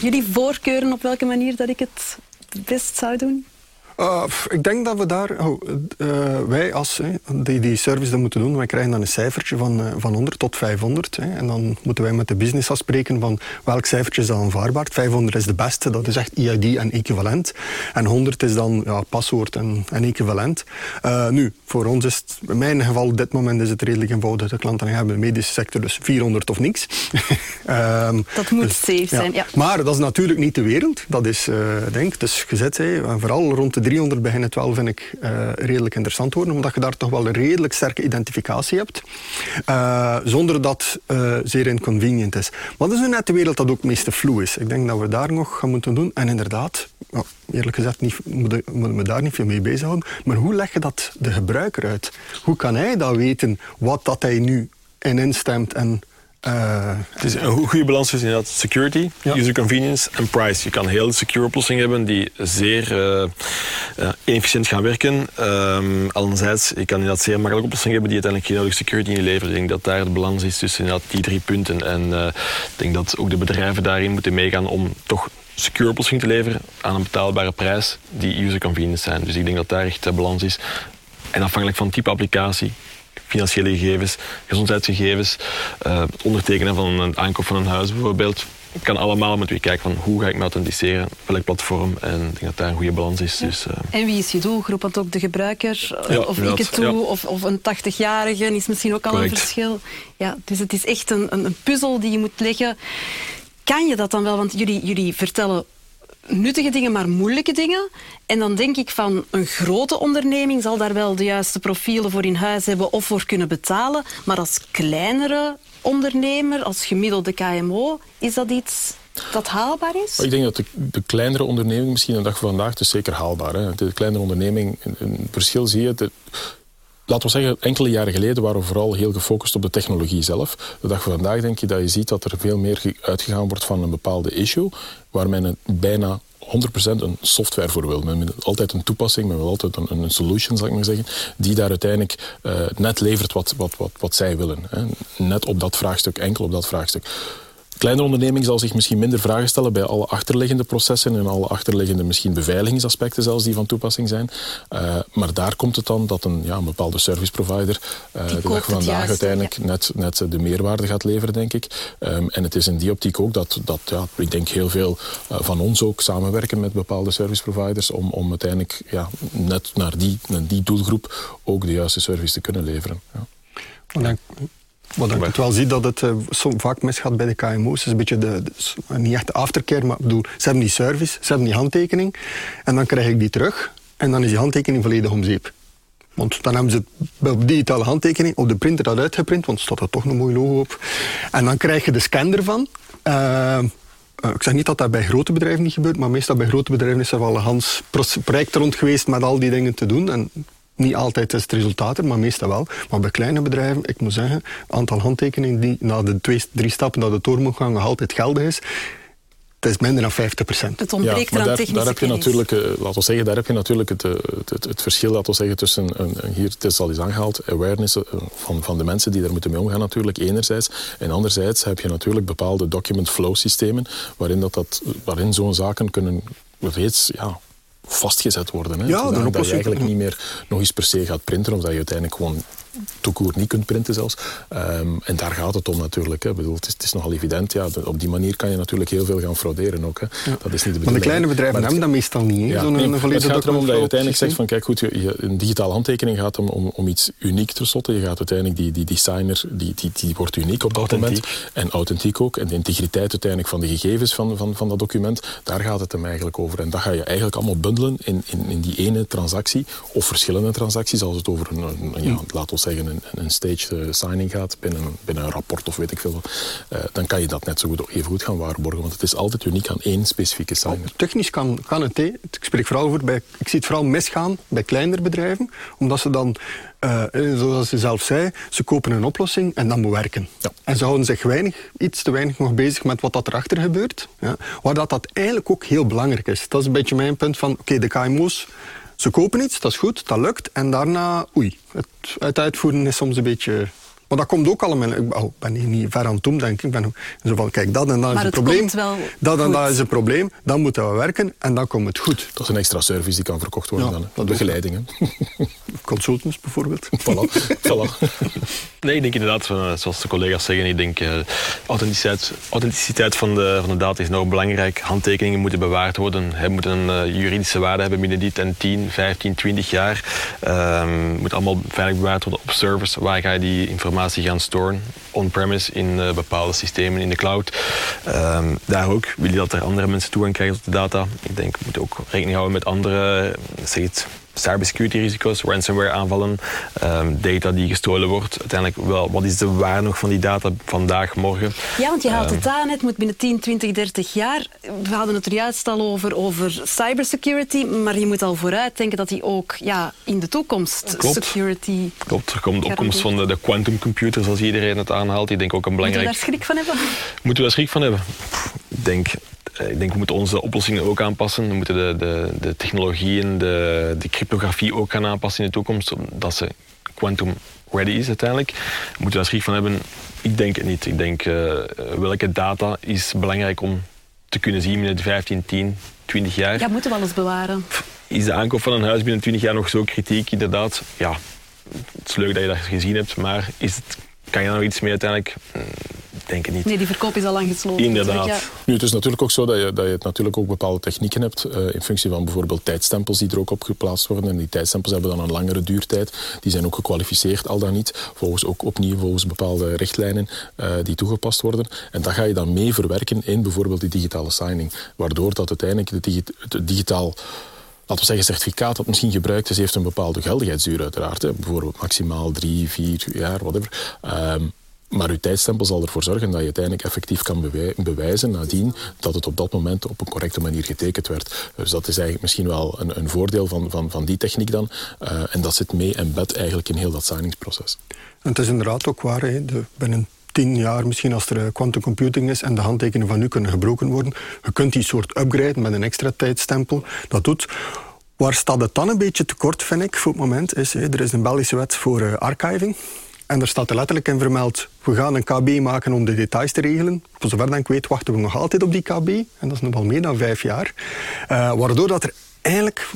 Jullie voorkeuren op welke manier dat ik het best zou doen? Uh, ik denk dat we daar, oh, uh, wij als die, die service dat moeten doen, wij krijgen dan een cijfertje van, uh, van 100 tot 500. Hè, en dan moeten wij met de business afspreken van welk cijfertje is dan aanvaardbaar. 500 is de beste, dat is echt EID en equivalent. En 100 is dan ja, paswoord en, en equivalent. nu, voor ons is het, in mijn geval op dit moment is het redelijk eenvoudig. De klanten hebben de medische sector, dus 400 of niks. um, dat moet dus, safe zijn, ja. Maar dat is natuurlijk niet de wereld. Dat is, denk dus gezet, hè, vooral rond de 300 beginnen het wel, vind ik, uh, redelijk interessant worden. Omdat je daar toch wel een redelijk sterke identificatie hebt. Uh, zonder dat uh, zeer inconvenient is. Maar dat is nu net de wereld dat ook meeste flu is. Ik denk dat we daar nog gaan moeten doen. En inderdaad, nou, eerlijk gezegd, niet, moet, moet me daar niet veel mee bezighouden. Maar hoe leg je dat de gebruiker uit? Hoe kan hij dat weten, wat dat hij nu in instemt en het is een goede balans is inderdaad security, user convenience en price. Je kan heel secure oplossingen hebben die zeer uh, uh, inefficiënt gaan werken. Um, anderzijds, je kan inderdaad zeer makkelijke oplossingen hebben die uiteindelijk geen nodige security inleveren. Ik denk dat daar de balans is tussen inderdaad die drie punten. En ik denk dat ook de bedrijven daarin moeten meegaan om toch secure oplossingen te leveren aan een betaalbare prijs die user convenience zijn. Dus ik denk dat daar echt de balans is. En afhankelijk van het type applicatie financiële gegevens, gezondheidsgegevens, uh, ondertekenen van een aankoop van een huis bijvoorbeeld. Het kan allemaal met wie kijken van hoe ga ik me authenticeren, welk platform. En ik denk dat daar een goede balans is. Dus, uh... En wie is je doelgroep? Want ook de gebruiker, ja, of ik het toe, of, of, een 80-jarige is misschien ook al Correct. een verschil. Ja, dus het is echt een, een, een puzzel die je moet leggen. Kan je dat dan wel? Want jullie, jullie vertellen nuttige dingen, maar moeilijke dingen. En dan denk ik van een grote onderneming zal daar wel de juiste profielen voor in huis hebben of voor kunnen betalen. Maar als kleinere ondernemer, als gemiddelde KMO, is dat iets dat haalbaar is? Ik denk dat de, kleinere onderneming, misschien een dag van vandaag, is zeker haalbaar. Hè. De kleinere onderneming, een, verschil zie je. Laten we zeggen, enkele jaren geleden waren we vooral heel gefocust op de technologie zelf. De dag van vandaag denk je dat je ziet dat er veel meer uitgegaan wordt van een bepaalde issue, waar men bijna 100% een software voor wil. Men wil altijd een toepassing, men wil altijd een, een solution, zal ik maar zeggen, die daar uiteindelijk uh, net levert wat, wat, wat, wat zij willen. Hè. Net op dat vraagstuk, enkel op dat vraagstuk kleine onderneming zal zich misschien minder vragen stellen bij alle achterliggende processen en alle achterliggende misschien beveiligingsaspecten zelfs die van toepassing zijn. Uh, maar daar komt het dan dat een, ja, een bepaalde service provider uh, de dag van vandaag uiteindelijk net, net de meerwaarde gaat leveren, denk ik. Um, en het is in die optiek ook dat, dat ja, ik denk heel veel uh, van ons ook samenwerken met bepaalde service providers om, om uiteindelijk ja, net naar die, naar die doelgroep ook de juiste service te kunnen leveren. Ja. Wat ik wel zie dat het uh, vaak misgaat bij de KMO's. is een beetje de, niet echt de aftercare, maar bedoel, ze hebben die service, ze hebben die handtekening. En dan krijg ik die terug. En dan is die handtekening volledig om zeep. Want dan hebben ze op digitale handtekening op de printer dat uitgeprint, want er staat er toch een mooi logo op. En dan krijg je de scan ervan. Uh, ik zeg niet dat dat bij grote bedrijven niet gebeurt, maar meestal bij grote bedrijven is er wel een Hans project rond geweest met al die dingen te doen. En niet altijd is het resultaat er, maar meestal wel. Maar bij kleine bedrijven, ik moet zeggen, het aantal handtekeningen die na de twee, drie stappen dat het door moet gaan nog altijd geldig is, het is minder dan 50 procent. Het ontbreekt ja, maar daar, daar heb je natuurlijk, uh, laten we zeggen, daar heb je natuurlijk het, eh, het, het, het verschil laten we zeggen, tussen, een, hier, het is al eens aangehaald, awareness eh, van, van de mensen die daar moeten mee omgaan natuurlijk, enerzijds. En anderzijds heb je natuurlijk bepaalde document flow systemen, waarin, dat, dat, waarin zo'n zaken kunnen reeds ja, vastgezet worden. Hè. Ja, dat je eigenlijk niet meer nog eens per se gaat printen, of dat je uiteindelijk gewoon toekoer niet kunt printen zelfs. Um, en daar gaat het om natuurlijk. Hè. Bedoel, het, is, het is nogal evident. Ja, op die manier kan je natuurlijk heel veel gaan frauderen ook. Hè. Ja. Dat is niet de Maar de kleine bedrijven hebben dat meestal niet. Ja, nee, het gaat erom dat je uiteindelijk zegt van kijk goed, je, een digitale handtekening gaat om, om, om iets uniek te slotten. Je gaat uiteindelijk die, die designer, die, die, die wordt uniek op dat moment. En authentiek ook. En de integriteit uiteindelijk van de gegevens van, van, van dat document, daar gaat het hem eigenlijk over. En dat ga je eigenlijk allemaal bundelen in, in, in die ene transactie of verschillende transacties als het over een, een ja, laten we zeggen, een, een stage eh, signing gaat binnen, binnen een rapport of weet ik veel, uh, dan kan je dat net zo goed, even goed gaan waarborgen. Want het is altijd uniek aan één specifieke signer. Oh, technisch kan, kan het. He. Ik spreek vooral over bij, ik zie het vooral misgaan bij kleinere bedrijven, omdat ze dan uh, zoals je zelf zei, ze kopen een oplossing en dan moet werken. Ja. En ze houden zich weinig, iets te weinig nog bezig met wat dat erachter gebeurt. Ja. Waar dat, dat eigenlijk ook heel belangrijk is. Dat is een beetje mijn punt van, oké, de KMO's ze kopen iets, dat is goed, dat lukt. En daarna, oei, het, uitvoeren is soms een beetje maar dat komt ook allemaal... Ik oh, ben hier niet ver aan het doen, denk ik. ik ben zo van, kijk, dat en dat is een probleem. Dat en dat is een probleem. Dan moeten we werken en dan komt het goed. Dat is een extra service die kan verkocht worden ja, dan. Begeleidingen. Consultants bijvoorbeeld. voilà. voilà. Nee, ik denk inderdaad, eh, zoals de collega's zeggen, ik denk uh, authenticiteit, authenticiteit van, de, van de data is nog belangrijk. Handtekeningen moeten bewaard worden. Hij moet een uh, juridische waarde hebben binnen die 10, 15, 20 jaar. Um, moet allemaal veilig bewaard worden op servers. Waar ga je die informatie gaan storen on-premise in uh, bepaalde systemen in de cloud. Um, daar ook wil je dat er andere mensen toegang krijgen tot de data. Ik denk, we moeten ook rekening houden met andere, zeg het, cybersecurity risico's, ransomware aanvallen, um, data die gestolen wordt. Uiteindelijk, wel, wat is de waarde nog van die data vandaag, morgen? Ja, want je haalt um, het aan, het moet binnen 10, 20, 30 jaar. We hadden het er juist al over, over cybersecurity, maar je moet al vooruit denken dat die ook ja, in de toekomst Klopt. security... Klopt, er komt de opkomst van de, de quantum computers, zoals iedereen het aanhaalt. Ik denk ook een belangrijk... Moeten we daar schrik van hebben? Moeten we daar schrik van hebben? Ik denk ik denk we moeten onze oplossingen ook aanpassen. We moeten de, de, de technologieën, de, de cryptografie ook gaan aanpassen in de toekomst, omdat ze quantum ready is uiteindelijk. We moeten daar schrik van hebben? Ik denk het niet. Ik denk uh, welke data is belangrijk om te kunnen zien binnen de 15, 10, 20 jaar. Ja, moeten we alles bewaren. Is de aankoop van een huis binnen 20 jaar nog zo kritiek? Inderdaad, ja. Het is leuk dat je dat gezien hebt, maar is het, kan je daar nog iets mee uiteindelijk? denk het niet. Nee, die verkoop is al lang gesloten. Inderdaad. Ja. Nu, het is natuurlijk ook zo dat je, dat je natuurlijk ook bepaalde technieken hebt uh, in functie van bijvoorbeeld tijdstempels die er ook op geplaatst worden. En die tijdstempels hebben dan een langere duurtijd. Die zijn ook gekwalificeerd, al dan niet. Volgens ook opnieuw volgens bepaalde richtlijnen uh, die toegepast worden. En dat ga je dan mee verwerken in bijvoorbeeld die digitale signing. Waardoor dat uiteindelijk de digi het digitaal laten we zeggen, certificaat dat misschien gebruikt is, heeft een bepaalde geldigheidsduur uiteraard. Hè. Bijvoorbeeld maximaal drie, vier jaar, whatever. Um, maar uw tijdstempel zal ervoor zorgen dat je uiteindelijk effectief kan bewijzen nadien dat het op dat moment op een correcte manier getekend werd. Dus dat is eigenlijk misschien wel een, een voordeel van, van, van die techniek dan. Uh, en dat zit mee en bed eigenlijk in heel dat signingsproces. En het is inderdaad ook waar, hè, de, binnen tien jaar misschien als er eh, quantum computing is en de handtekeningen van nu kunnen gebroken worden. Je kunt die soort upgraden met een extra tijdstempel. Dat doet. Waar staat het dan een beetje tekort, vind ik, voor het moment, is hè, er is een Belgische wet voor uh, archiving. En er staat er letterlijk in vermeld, we gaan een KB maken om de details te regelen. Voor zover ik weet wachten we nog altijd op die KB. En dat is nog wel meer dan vijf jaar. Waardoor dat er eigenlijk,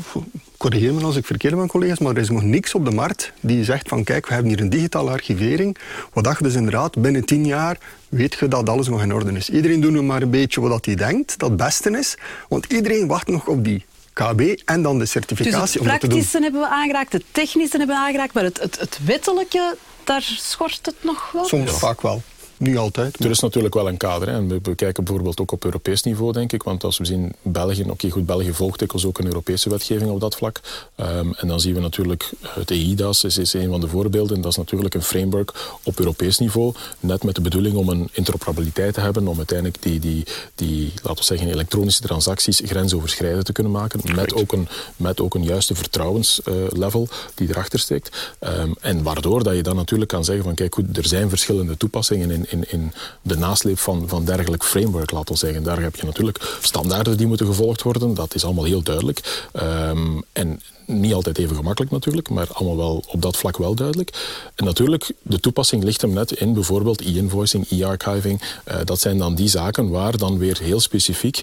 corrigeer me als ik verkeerd ben collega's, maar er is nog niks op de markt die zegt van kijk, we hebben hier een digitale archivering. Wat dacht dus inderdaad, binnen tien jaar weet je dat alles nog in orde is. Iedereen doet nu maar een beetje wat hij denkt dat het beste is. Want iedereen wacht nog op die KB en dan de certificatie. Dus het praktische hebben we aangeraakt, het technische hebben we aangeraakt, maar het, het, het wettelijke, daar schort het nog wel? Soms vaak wel. Niet altijd. Er is natuurlijk wel een kader. Hè. En we, kijken bijvoorbeeld ook op Europees niveau, denk ik. Want als we zien België, oké goed, België volgt dikwijls ook een Europese wetgeving op dat vlak. Um, en dan zien we natuurlijk, het EIDAS is, is een van de voorbeelden. Dat is natuurlijk een framework op Europees niveau. Net met de bedoeling om een interoperabiliteit te hebben. Om uiteindelijk die, die, die laten we zeggen, elektronische transacties grensoverschrijdend te kunnen maken. Met ook, een, met ook een juiste vertrouwenslevel die erachter steekt. Um, en waardoor dat je dan natuurlijk kan zeggen van kijk goed, er zijn verschillende toepassingen in in, in de nasleep van, van dergelijk framework, laten we zeggen. Daar heb je natuurlijk standaarden die moeten gevolgd worden. Dat is allemaal heel duidelijk. Um, en niet altijd even gemakkelijk natuurlijk, maar allemaal wel op dat vlak wel duidelijk. En natuurlijk, de toepassing ligt hem net in bijvoorbeeld e-invoicing, e-archiving. Uh, dat zijn dan die zaken waar dan weer heel specifiek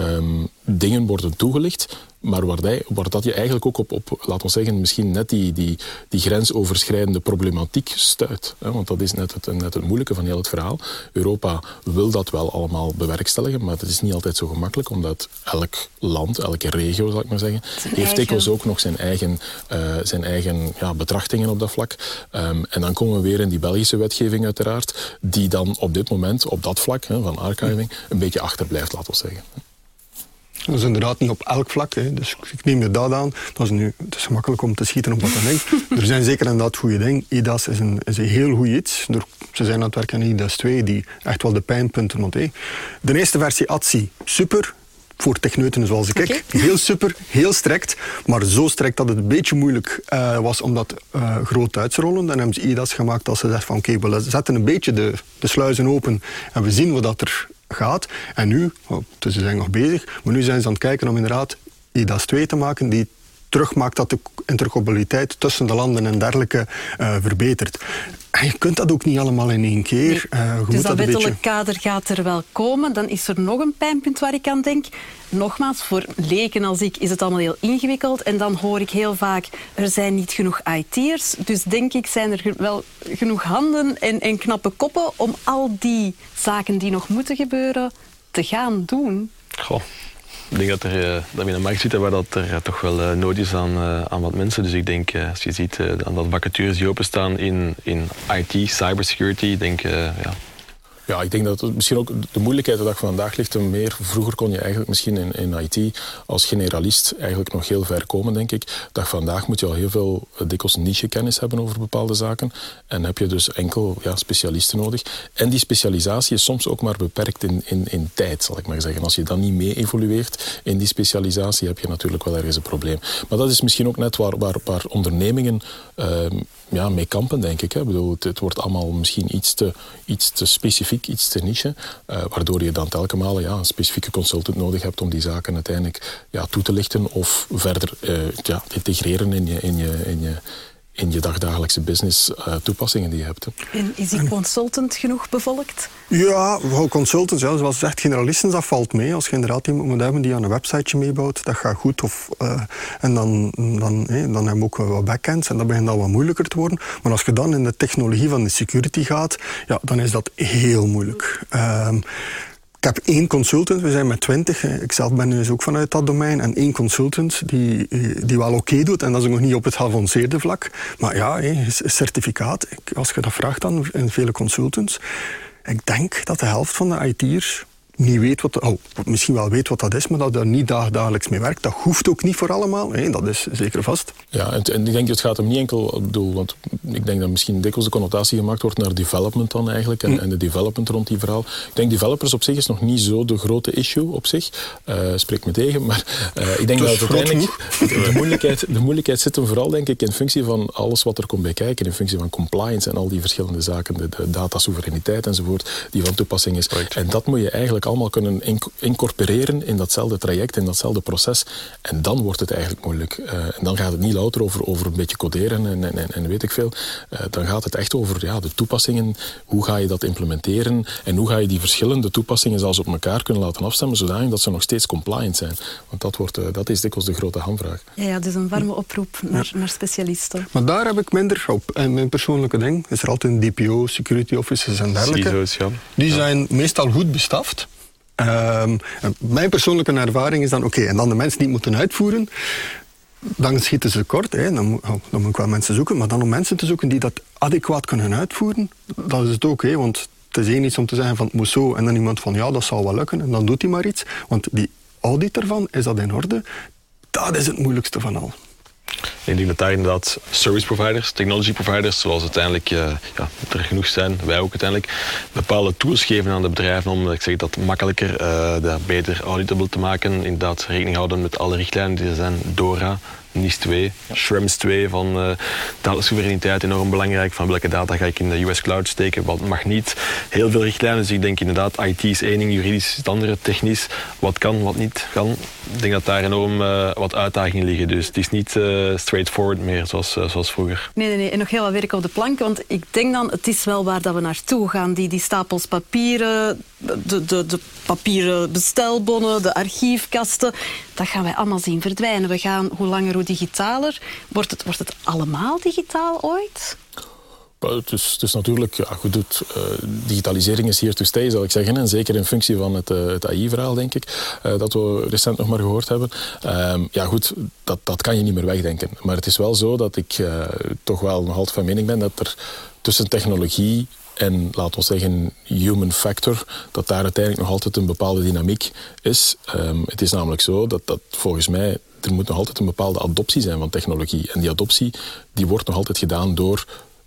um, dingen worden toegelicht maar waar, die, waar dat je eigenlijk ook op, op laten we zeggen, misschien net die, die, die grensoverschrijdende problematiek stuit. Hè? Want dat is net het, net het moeilijke van heel het verhaal. Europa wil dat wel allemaal bewerkstelligen, maar het is niet altijd zo gemakkelijk, omdat elk land, elke regio, zal ik maar zeggen, heeft dikwijls ook nog zijn eigen, uh, zijn eigen ja, betrachtingen op dat vlak. Um, en dan komen we weer in die Belgische wetgeving uiteraard, die dan op dit moment, op dat vlak hè, van archiving, een beetje achterblijft, laten we zeggen. Dat is inderdaad niet op elk vlak. Hè. Dus ik neem je dat aan. Dat is nu, het is gemakkelijk om te schieten op wat dan denk. er zijn zeker inderdaad goede dingen. IDAS is een, is een heel goed iets. ze zijn aan het werken aan IDAS 2, die echt wel de pijnpunten ontheen. De eerste versie ATSI, super voor techneuten zoals ik. Okay. Heel super, heel strikt, maar zo strikt dat het een beetje moeilijk uh, was om dat uh, groot uit te rollen. Dan hebben ze IDAS gemaakt dat ze zeggen van oké, okay, we zetten een beetje de, de sluizen open en we zien wat er gaat. En nu, oh, ze zijn nog bezig, maar nu zijn ze aan het kijken om inderdaad IDAS 2 te maken die terugmaakt dat de interoperabiliteit tussen de landen en dergelijke uh, verbetert. En je kunt dat ook niet allemaal in één keer. Nee. Uh, dus dat, wettelijk beetje... kader gaat er wel komen. Dan is er nog een pijnpunt waar ik aan denk. Nogmaals, voor leken als ik is het allemaal heel ingewikkeld. En dan hoor ik heel vaak, er zijn niet genoeg IT'ers. Dus denk ik, zijn er wel genoeg handen en, en knappe koppen om al die zaken die nog moeten gebeuren te gaan doen. Goh. Ik denk dat, er, eh, dat we in een markt zitten waar dat er eh, toch wel eh, nood is aan, aan wat mensen. Dus ik denk, als je ziet aan dat vacatures die openstaan in, in IT, cybersecurity, denk, ja, ja, ik denk dat misschien ook de moeilijkheid de dag van vandaag ligt. meer, vroeger kon je eigenlijk misschien in, in IT als generalist eigenlijk nog heel ver komen, denk ik. Dag vandaag moet je al heel veel eh, dikwijls niche-kennis hebben over bepaalde zaken. En heb je dus enkel ja, specialisten nodig. En die specialisatie is soms ook maar beperkt in, in, in tijd, zal ik maar zeggen. Als je dan niet mee evolueert in die specialisatie, heb je natuurlijk wel ergens een probleem. Maar dat is misschien ook net waar, waar, waar ondernemingen uh, ja, mee kampen, denk ik. Hè. Bedoel, het, wordt allemaal misschien iets te, iets te specifiek, iets te niche, uh, waardoor je dan telkens ja, een specifieke consultant nodig hebt om die zaken uiteindelijk ja, toe te lichten of verder uh, ja, te integreren in je, in je, in je in je dagdagelijkse business uh, toepassingen die je hebt. En is die consultant genoeg bevolkt? Ja, consultants, ja, zoals zegt generalisten, dat valt mee. Als je inderdaad iemand moet hebben die aan een websiteje meebouwt, dat gaat goed. Of, uh, en dan, dan, hey, dan hebben we ook wat backends en dat begint al wat moeilijker te worden. Maar als je dan in de technologie van de security gaat, ja, dan is dat heel moeilijk. Uh, ik heb één consultant, we zijn met twintig. Ik zelf ben dus ook vanuit dat domein. En één consultant die, die wel oké doet. En dat is nog niet op het geavanceerde vlak. Maar ja, certificaat. Als je dat vraagt in vele consultants. Ik denk dat de helft van de IT'ers niet weet wat, oh, misschien wel weet wat dat is, maar dat er niet dagelijks mee werkt. Dat hoeft ook niet voor allemaal, hè. dat is zeker vast. Ja, en, en ik denk dat het gaat hem niet enkel, bedoel, want ik denk dat misschien dikwijls de connotatie gemaakt wordt naar development dan eigenlijk, en, hm. en de development rond die verhaal. Ik denk developers op zich is nog niet zo de grote issue op zich, uh, spreekt me tegen, maar uh, ik denk dat, dat uiteindelijk de moeilijkheid, de moeilijkheid zit hem vooral denk ik in functie van alles wat er komt bij kijken, in functie van compliance en al die verschillende zaken, de, de datasoevereiniteit enzovoort, die van toepassing is. En dat moet je eigenlijk eigenlijk allemaal kunnen incorporeren in datzelfde traject, in datzelfde proces. En dan wordt het eigenlijk moeilijk. Uh, en dan gaat het niet louter over, over een beetje coderen en, en, en weet ik veel. Uh, dan gaat het echt over ja, de toepassingen. Hoe ga je dat implementeren? En hoe ga je die verschillende toepassingen zelfs op elkaar kunnen laten afstemmen, zodanig dat ze nog steeds compliant zijn. Want dat, wordt, uh, dat is dikwijls de grote hamvraag. Ja, ja dus een warme oproep naar, naar specialisten. Maar daar heb ik minder op. En mijn persoonlijke ding is er altijd een DPO, security officers en dergelijke. ja. Die zijn meestal goed bestaft. Um, mijn persoonlijke ervaring is dan, oké, en dan de mensen die het moeten uitvoeren, dan schieten ze kort. Hè. Dan, oh, dan, moet ik wel mensen zoeken. Maar dan om mensen te zoeken die dat adequaat kunnen uitvoeren, dat is het ook. Hè. Want het is één iets om te zeggen van het moet zo. En dan iemand van ja, dat zal wel lukken. En dan doet hij maar iets. Want die audit ervan, is dat in orde? Dat is het moeilijkste van al. Ik denk dat daar service providers, technology providers, zoals uiteindelijk uh, ja, er genoeg zijn, wij ook uiteindelijk, bepaalde tools geven aan de bedrijven om ik zeg, dat makkelijker, uh, dat beter auditable te maken. Inderdaad, rekening houden met alle richtlijnen die er zijn, DORA, NIS 2, Shrems 2 van uh, datasoevereiniteit enorm belangrijk. Van welke data ga ik in de US cloud steken, wat mag niet. Heel veel richtlijnen, dus ik denk inderdaad IT is één ding, juridisch is het andere, technisch. Wat kan, wat niet kan. Ik denk dat daar enorm uh, wat uitdagingen liggen. Dus het is niet uh, straightforward meer zoals, zoals vroeger. Nee, nee, nee. En nog heel wat werk op de plank. Want ik denk dan, het is wel waar dat we naartoe gaan. Die, die stapels papieren, de, de, de papieren bestelbonnen, de archiefkasten. Dat gaan wij allemaal zien verdwijnen. We gaan, hoe langer, hoe digitaler. Wordt het, wordt het allemaal digitaal ooit? Het is, het is, natuurlijk, ja, goed, uh, digitalisering is hier to stay, zal ik zeggen. En zeker in functie van het, uh, het AI-verhaal, denk ik, uh, dat we recent nog maar gehoord hebben. Ehm, ja, goed, dat, dat kan je niet meer wegdenken. Maar het is wel zo dat ik toch wel nog altijd van mening ben dat er tussen technologie en laten we zeggen human factor, dat daar uiteindelijk nog altijd een bepaalde dynamiek is. Um, het is namelijk zo dat, dat volgens mij er moet nog altijd een bepaalde adoptie zijn van technologie. En die adoptie die wordt nog altijd gedaan door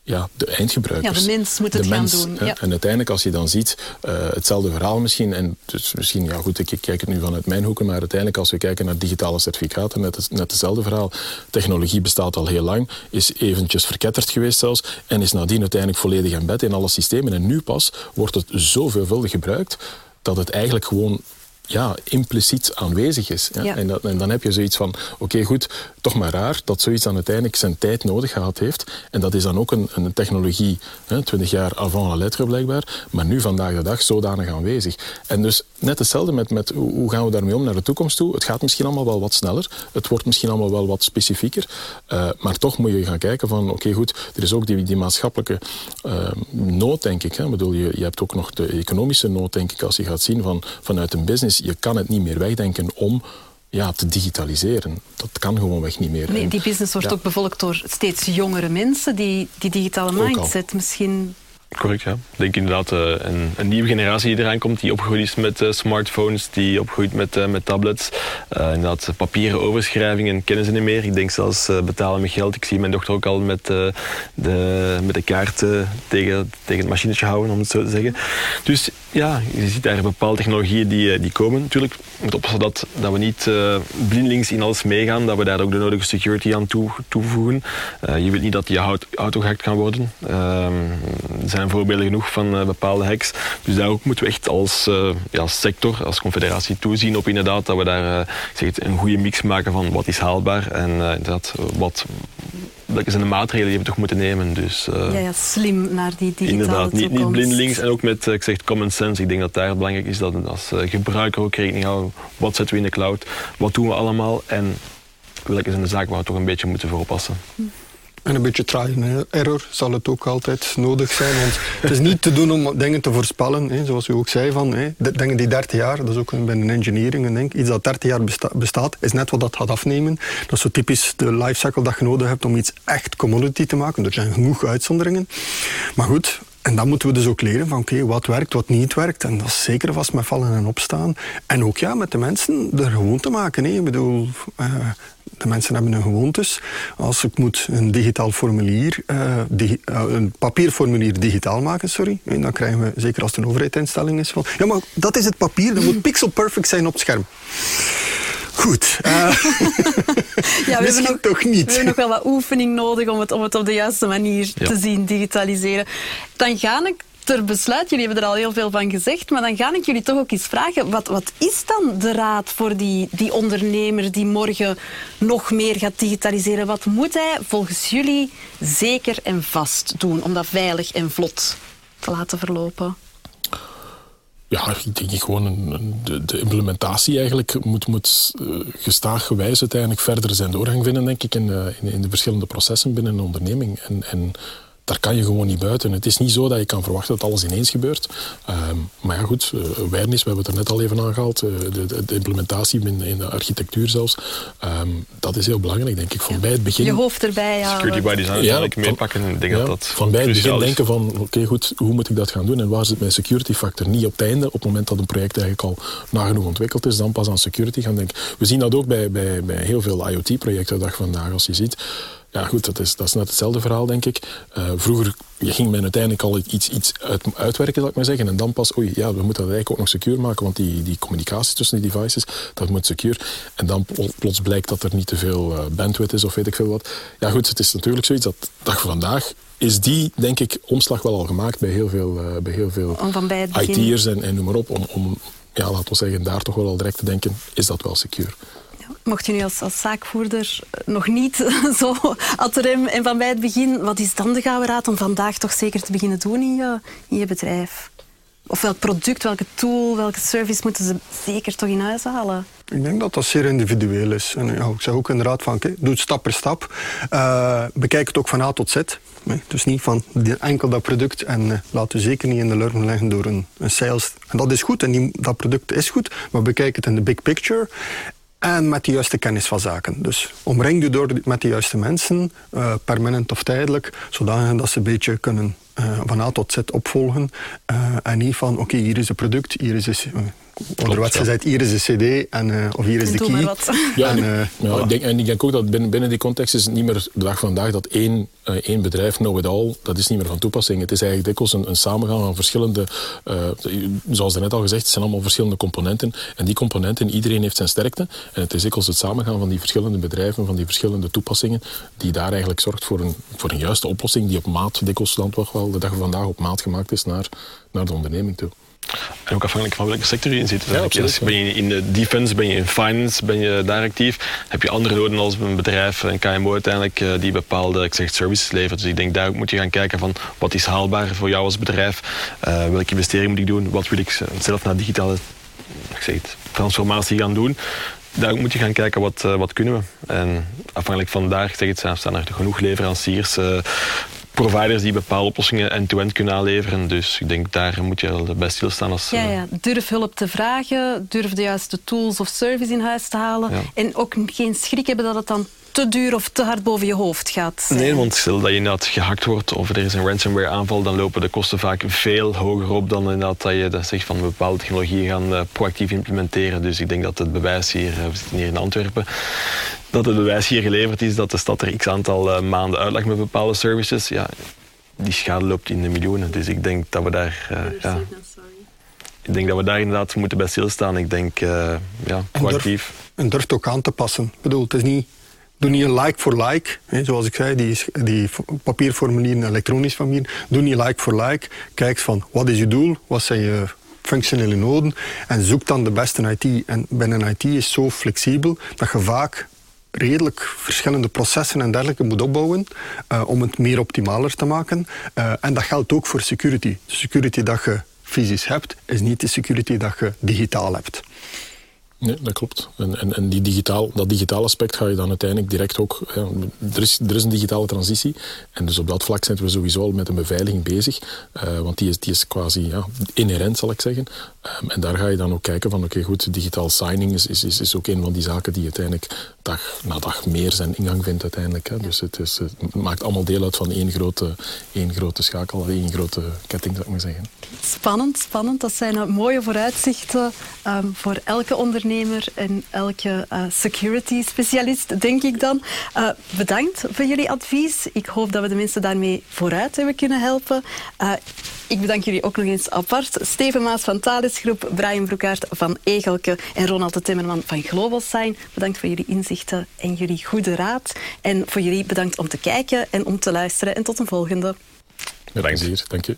ja, de eindgebruikers. Ja, de mens moet het de gaan mens, doen. Ja. En uiteindelijk, als je dan ziet, uh, hetzelfde verhaal misschien, en dus misschien, ja goed, ik, ik, kijk het nu vanuit mijn hoeken, maar uiteindelijk als we kijken naar digitale certificaten, net, net hetzelfde verhaal. Technologie bestaat al heel lang, is eventjes verketterd geweest zelfs, en is nadien uiteindelijk volledig in bed in alle systemen. En nu pas wordt het zo veelvuldig gebruikt, dat het eigenlijk gewoon ja, impliciet aanwezig is. Ja? En, dat, en, dan heb je zoiets van, oké goed, toch maar raar dat zoiets dan uiteindelijk zijn tijd nodig gehad heeft. En dat is dan ook een, een technologie, hè, 20 jaar avant la lettre blijkbaar, maar nu vandaag de dag zodanig aanwezig. En dus net hetzelfde met, met hoe gaan we daarmee om naar de toekomst toe. Het gaat misschien allemaal wel wat sneller, het wordt misschien allemaal wel wat specifieker, uh, maar toch moet je gaan kijken van, oké goed, er is ook die, die maatschappelijke uh, nood, denk ik. Hè. Ik bedoel, je, je hebt ook nog de economische nood, denk ik, als je gaat zien van, vanuit een business je kan het niet meer wegdenken om ja, te digitaliseren. Dat kan gewoonweg niet meer. Nee, die business wordt ook bevolkt door steeds jongere mensen die die digitale mindset misschien Correct, ja. Ik denk inderdaad uh, een, een, nieuwe generatie die eraan komt, die opgegroeid is met uh, smartphones, die opgegroeid met, uh, met tablets. inderdaad, papieren overschrijvingen kennen ze niet meer. Ik denk zelfs betalen met geld. Ik zie mijn dochter ook al met, de, met de kaart tegen, tegen het machinetje houden, om het zo te zeggen. Dus ja, je ziet daar bepaalde technologieën die, die komen. Natuurlijk moet oppassen dat, dat we niet blindelings in alles meegaan, dat we daar ook de nodige security aan toe, toevoegen. je wilt niet dat je auto gehackt kan worden. Zijn voorbeelden genoeg van uh, bepaalde hacks. Dus daar ook moeten we echt als uh, ja, sector, als confederatie toezien op inderdaad dat we daar uh, zeg het, een goede mix maken van wat is haalbaar en inderdaad wat welke zijn de maatregelen die we toch moeten nemen. Dus, ja, ja, slim naar die digitale Inderdaad, niet, niet blindelings en ook met ik zeg, common sense. Ik denk dat daar belangrijk is dat we als gebruiker ook rekening houden. Wat zetten we in de cloud? Wat doen we allemaal? En welke zijn de zaken waar we toch een beetje moeten voor oppassen? Hm. En een beetje try and error zal het ook altijd nodig zijn. Want het is niet te doen om dingen te voorspellen. Hè, zoals u ook zei, van, hè, dingen die 30 jaar, dat is ook binnen engineering denk, iets dat 30 jaar besta bestaat, is net wat dat gaat afnemen. Dat is zo typisch de lifecycle dat je nodig hebt om iets echt commodity te maken. Er zijn genoeg uitzonderingen. Maar goed, en dan moeten we dus ook leren van oké, wat werkt, wat niet werkt. En dat is zeker vast met vallen en opstaan. En ook ja, met de mensen er gewoon te maken. Hè. Ik bedoel, uh, de mensen hebben hun gewoontes. Als ik moet een digitaal formulier, uh, digi uh, een papierformulier digitaal maken, sorry, en dan krijgen we, zeker als het een overheidsinstelling is, van ja, maar dat is het papier, dat moet pixel perfect zijn op het scherm. Goed. Uh, ja, we hebben nog, toch niet. We hebben nog wel wat oefening nodig om het, om het op de juiste manier ja. te zien digitaliseren. Dan ga ik ter besluit. Jullie hebben er al heel veel van gezegd, maar dan ga ik jullie toch ook eens vragen. Wat, wat is dan de raad voor die, die ondernemer die morgen nog meer gaat digitaliseren? Wat moet hij volgens jullie zeker en vast doen om dat veilig en vlot te laten verlopen? Ja, ik denk gewoon een, de, de, implementatie eigenlijk moet, moet uh, gestaag gewijs uiteindelijk verder zijn doorgang vinden, denk ik, in, uh, in, in, de verschillende processen binnen een onderneming. En, en daar kan je gewoon niet buiten. Het is niet zo dat je kan verwachten dat alles ineens gebeurt. Um, maar ja, goed, uh, awareness, we hebben het er net al even aangehaald. Uh, de, de, de, implementatie in, in, de architectuur zelfs. Um, dat is heel belangrijk, denk ik. Van ja. bij het begin... Je hoofd erbij halen. Security by design eigenlijk ja, meepakken. Ik denk ja, dat dat van bij het begin is. denken van, oké okay, goed, hoe moet ik dat gaan doen? En waar zit mijn security factor? Niet op het einde, op het moment dat een project eigenlijk al nagenoeg ontwikkeld is, dan pas aan security gaan denken. We zien dat ook bij, bij, bij heel veel IoT-projecten dag vandaag, als je ziet. Ja, goed, dat is, dat is net hetzelfde verhaal, denk ik. Uh, vroeger ging men uiteindelijk al iets, iets uit, uitwerken, zal ik maar zeggen. En dan pas, oei, ja, we moeten dat eigenlijk ook nog secure maken, want die, die communicatie tussen die devices, dat moet secure. En dan plots blijkt dat er niet te veel uh, bandwidth is of weet ik veel wat. Ja, goed, het is natuurlijk zoiets dat dag van vandaag is die, denk ik, omslag wel al gemaakt bij heel veel, uh, bij heel veel IT'ers en, en noem maar op. Om, om, ja, laten we zeggen, daar toch wel al direct te denken, is dat wel secure? Mocht je nu als, zaakvoerder nog niet zo ad rem en van bij het begin, wat is dan de gouden raad om vandaag toch zeker te beginnen doen in je, in je bedrijf? Of welk product, welke tool, welke service moeten ze zeker toch in huis halen? Ik denk dat dat zeer individueel is. En ja, ik zeg ook inderdaad van, doe het stap per stap. Uh, bekijk het ook van A tot Z. Nee, dus niet van enkel dat product en uh, laat u zeker niet in de lurven leggen door een, een sales. En dat is goed en dat product is goed, maar bekijk het in de big picture. En met de juiste kennis van zaken. Dus omring je door met de juiste mensen, uh, permanent of tijdelijk, zodat ze een beetje kunnen uh, van A tot Z opvolgen. Uh, en niet van, oké, hier is het product, hier is het onderwets gezegd, hier is de cd en, uh, of hier is de key. Ja, en, uh, ja, ik denk, en ik denk ook dat binnen, binnen die context is het niet meer de dag van vandaag dat één, uh, één bedrijf, know it all, dat is niet meer van toepassing. Het is eigenlijk dikwijls een, een samengaan van verschillende, zoals er net al gezegd, het zijn allemaal verschillende componenten. En die componenten, iedereen heeft zijn sterkte. En het is dikwijls het samengaan van die verschillende bedrijven, van die verschillende toepassingen, die daar eigenlijk zorgt voor een, voor een juiste oplossing die op maat dikwijls dan toch wel de dag van vandaag op maat gemaakt is naar, naar de onderneming toe. En ook afhankelijk van welke sector je in zit. Ja, absoluut, ben je in de defense, ben je in finance, ben je daar actief. Heb je andere noden als een bedrijf, een KMO uiteindelijk, die bepaalde ik zeg, services levert. Dus ik denk daar moet je gaan kijken van wat is haalbaar voor jou als bedrijf. Uh, welke investering moet ik doen? Wat wil ik zelf naar digitale ik zeg het, transformatie gaan doen? daar moet je gaan kijken wat, uh, wat kunnen we. En afhankelijk van daar zeg het, staan er genoeg leveranciers, uh, providers die bepaalde oplossingen end-to-end kunnen aanleveren. Dus ik denk daar moet je wel bij stilstaan. Als, ja, ja, durf hulp te vragen, durf de juiste tools of service in huis te halen. Ja. En ook geen schrik hebben dat het dan te duur of te hard boven je hoofd gaat. Zijn. Nee, want stel dat je inderdaad gehackt wordt of er is een ransomware aanval, dan lopen de kosten vaak veel hoger op dan inderdaad dat je dat zegt van bepaalde technologieën gaan uh, proactief implementeren. Dus ik denk dat het bewijs hier, we zitten hier in Antwerpen, dat het bewijs hier geleverd is dat de stad er x aantal uh, maanden uitlegt met bepaalde services. Ja, die schade loopt in de miljoenen. Dus ik denk dat we daar... ja, ik denk dat we daar inderdaad moeten bij stilstaan. Ik denk, ja, proactief. En durf, en durft ook aan te passen. Ik bedoel, het is niet Doe niet een like voor like. Hè, zoals ik zei, die, die papierformulieren, elektronisch formulier. Doe niet like voor like. Kijk van, wat is je doel? Wat zijn je functionele noden? En zoek dan de beste IT. En binnen IT is zo flexibel dat je vaak redelijk verschillende processen en dergelijke moet opbouwen uh, om het meer optimaler te maken. Uh, en dat geldt ook voor security. De security dat je fysisch hebt, is niet de security dat je digitaal hebt. Nee, dat klopt. En, en, die digitaal, dat digitaal aspect ga je dan uiteindelijk direct ook... Er, is, er is een digitale transitie. En dus op dat vlak zijn we sowieso al met een beveiliging bezig. Uh, want die is, die is quasi ja, inherent, zal ik zeggen. Um, en daar ga je dan ook kijken van... Oké, goed, digitaal signing is, is, is, is ook een van die zaken die uiteindelijk dag na dag meer zijn ingang vindt uiteindelijk. Hè. Dus het, is, het maakt allemaal deel uit van één grote, één grote schakel, één grote ketting, zou ik maar zeggen. Spannend, spannend. Dat zijn mooie vooruitzichten um, voor elke ondernemer en elke uh, security specialist, denk ik dan. Uh, bedankt voor jullie advies. Ik hoop dat we de mensen daarmee vooruit hebben kunnen helpen. Uh, ik bedank jullie ook nog eens apart. Steven Maas van Thales Groep, Brian Broekaert van Egelke en Ronald de Timmerman van Global Sign. Bedankt voor jullie en jullie goede raad. En voor jullie bedankt om te kijken en om te luisteren. En tot een volgende. Bedankt. Dank je.